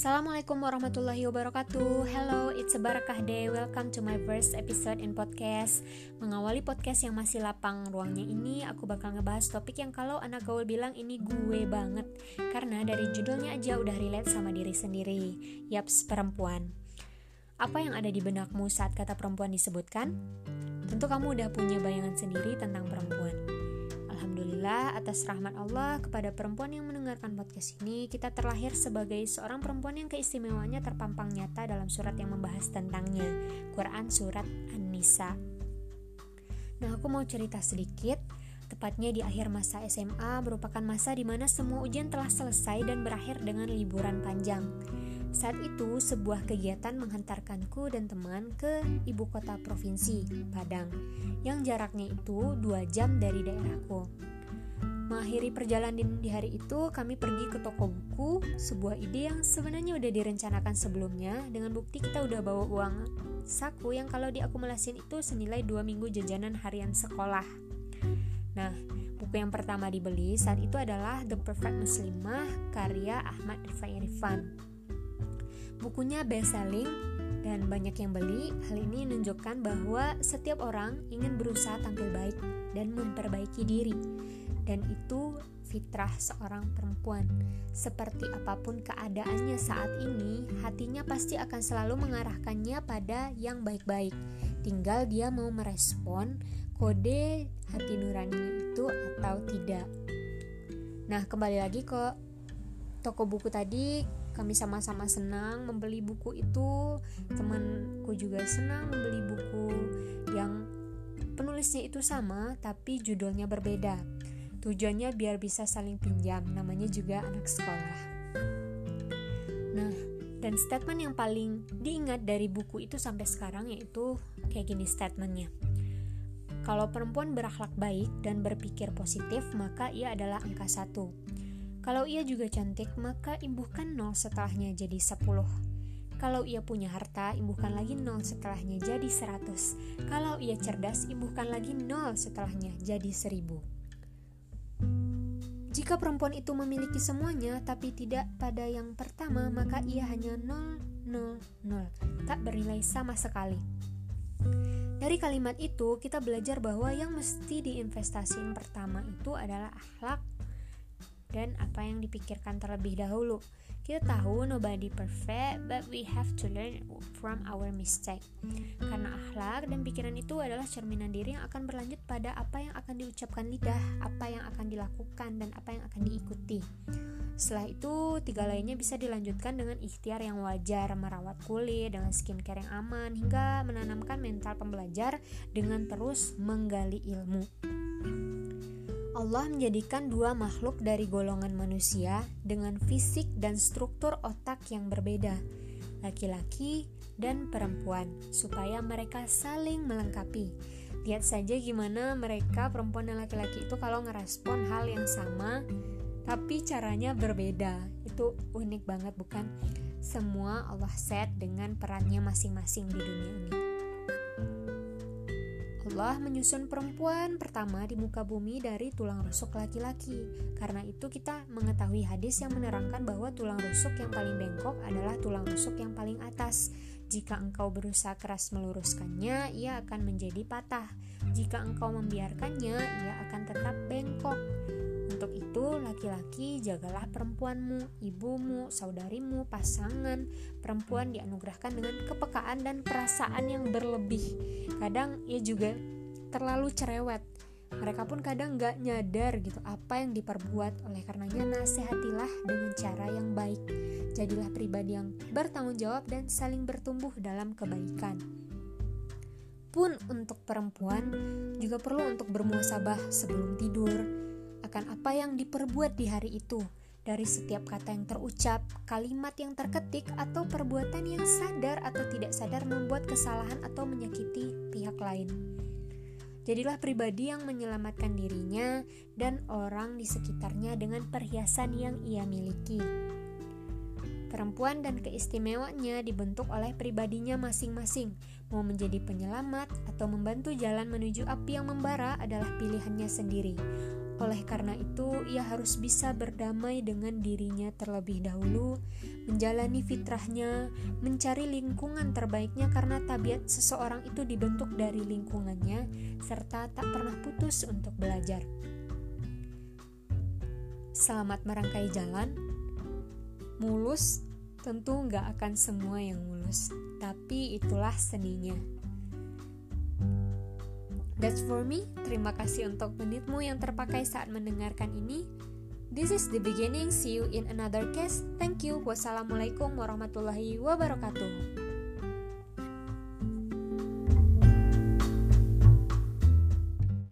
Assalamualaikum warahmatullahi wabarakatuh. Hello, it's a barakah day. Welcome to my first episode in podcast. Mengawali podcast yang masih lapang ruangnya ini Aku bakal ngebahas topik yang kalau anak gaul bilang ini gue banget. Karena dari judulnya aja udah relate sama diri sendiri. Yaps, perempuan. Apa yang ada di benakmu saat kata perempuan disebutkan? Tentu kamu udah punya bayangan sendiri tentang perempuan Alhamdulillah atas rahmat Allah kepada perempuan yang mendengarkan podcast ini kita terlahir sebagai seorang perempuan yang keistimewaannya terpampang nyata dalam surat yang membahas tentangnya Quran Surat An-Nisa Nah aku mau cerita sedikit Tepatnya di akhir masa SMA merupakan masa di mana semua ujian telah selesai dan berakhir dengan liburan panjang. Saat itu, sebuah kegiatan menghantarkanku dan teman ke ibu kota provinsi, Padang, yang jaraknya itu dua jam dari daerahku. Mengakhiri perjalanan di hari itu, kami pergi ke toko buku, sebuah ide yang sebenarnya udah direncanakan sebelumnya, dengan bukti kita udah bawa uang saku yang kalau diakumulasin itu senilai dua minggu jajanan harian sekolah. Nah, buku yang pertama dibeli saat itu adalah The Perfect Muslimah karya Ahmad Rifai Irfan. Bukunya best selling dan banyak yang beli. Hal ini menunjukkan bahwa setiap orang ingin berusaha tampil baik dan memperbaiki diri dan itu fitrah seorang perempuan. Seperti apa pun keadaannya saat ini, hatinya pasti akan selalu mengarahkannya pada yang baik-baik. Tinggal dia mau merespon kode hati nuraninya itu atau tidak. Nah, kembali lagi ke toko buku tadi, kami sama-sama senang membeli buku itu. Temanku juga senang membeli buku yang penulisnya itu sama tapi judulnya berbeda. Tujuannya biar bisa saling pinjam, namanya juga anak sekolah. Nah, dan statement yang paling diingat dari buku itu sampai sekarang yaitu kayak gini statementnya. Kalau perempuan berakhlak baik dan berpikir positif, maka ia adalah angka satu. Kalau ia juga cantik, maka imbuhkan nol setelahnya jadi sepuluh. Kalau ia punya harta, imbuhkan lagi nol setelahnya jadi seratus. Kalau ia cerdas, imbuhkan lagi nol setelahnya jadi seribu. Jika perempuan itu memiliki semuanya tapi tidak pada yang pertama, maka ia hanya 0, 0, 0, tak bernilai sama sekali. Dari kalimat itu, kita belajar bahwa yang mesti diinvestasikan pertama itu adalah akhlak dan apa yang dipikirkan terlebih dahulu. Kita tahu nobody perfect, but we have to learn from our mistake. Karena akhlak dan pikiran itu adalah cerminan diri yang akan berlanjut pada apa yang akan diucapkan lidah, apa yang akan dilakukan, dan apa yang akan diikuti. Setelah itu, tiga lainnya bisa dilanjutkan dengan ikhtiar yang wajar, merawat kulit dengan skincare yang aman, hingga menanamkan mental pembelajar dengan terus menggali ilmu. Allah menjadikan dua makhluk dari golongan manusia dengan fisik dan struktur otak yang berbeda, laki-laki dan perempuan, supaya mereka saling melengkapi. Lihat saja gimana mereka perempuan dan laki-laki itu kalau ngerespon hal yang sama, tapi caranya berbeda. Itu unik banget bukan? Semua Allah set dengan perannya masing-masing di dunia ini. Allah menyusun perempuan pertama di muka bumi dari tulang rusuk laki-laki. Karena itu kita mengetahui hadis yang menerangkan bahwa tulang rusuk yang paling bengkok adalah tulang rusuk yang paling atas. Jika engkau berusaha keras meluruskannya, ia akan menjadi patah. Jika engkau membiarkannya, ia akan tetap bengkok. Untuk itu, laki-laki jagalah perempuanmu, ibumu, saudarimu, pasangan. Perempuan dianugerahkan dengan kepekaan dan perasaan yang berlebih. Kadang ia juga terlalu cerewet. Mereka pun kadang gak nyadar gitu apa yang diperbuat. Oleh karenanya nasihatilah dengan cara yang baik. Jadilah pribadi yang bertanggung jawab dan saling bertumbuh dalam kebaikan pun untuk perempuan juga perlu untuk bermuasabah sebelum tidur, akan apa yang diperbuat di hari itu, dari setiap kata yang terucap, kalimat yang terketik, atau perbuatan yang sadar atau tidak sadar membuat kesalahan atau menyakiti pihak lain. Jadilah pribadi yang menyelamatkan dirinya dan orang di sekitarnya dengan perhiasan yang ia miliki. Perempuan dan keistimewaannya dibentuk oleh pribadinya masing-masing. Mau menjadi penyelamat atau membantu jalan menuju api yang membara adalah pilihannya sendiri. Oleh karena itu, ia harus bisa berdamai dengan dirinya terlebih dahulu, menjalani fitrahnya, mencari lingkungan terbaiknya karena tabiat seseorang itu dibentuk dari lingkungannya, serta tak pernah putus untuk belajar. Selamat merangkai jalan, mulus tentu nggak akan semua yang mulus, tapi itulah seninya. That's for me. Terima kasih untuk menitmu yang terpakai saat mendengarkan ini. This is the beginning. See you in another case. Thank you. Wassalamualaikum warahmatullahi wabarakatuh.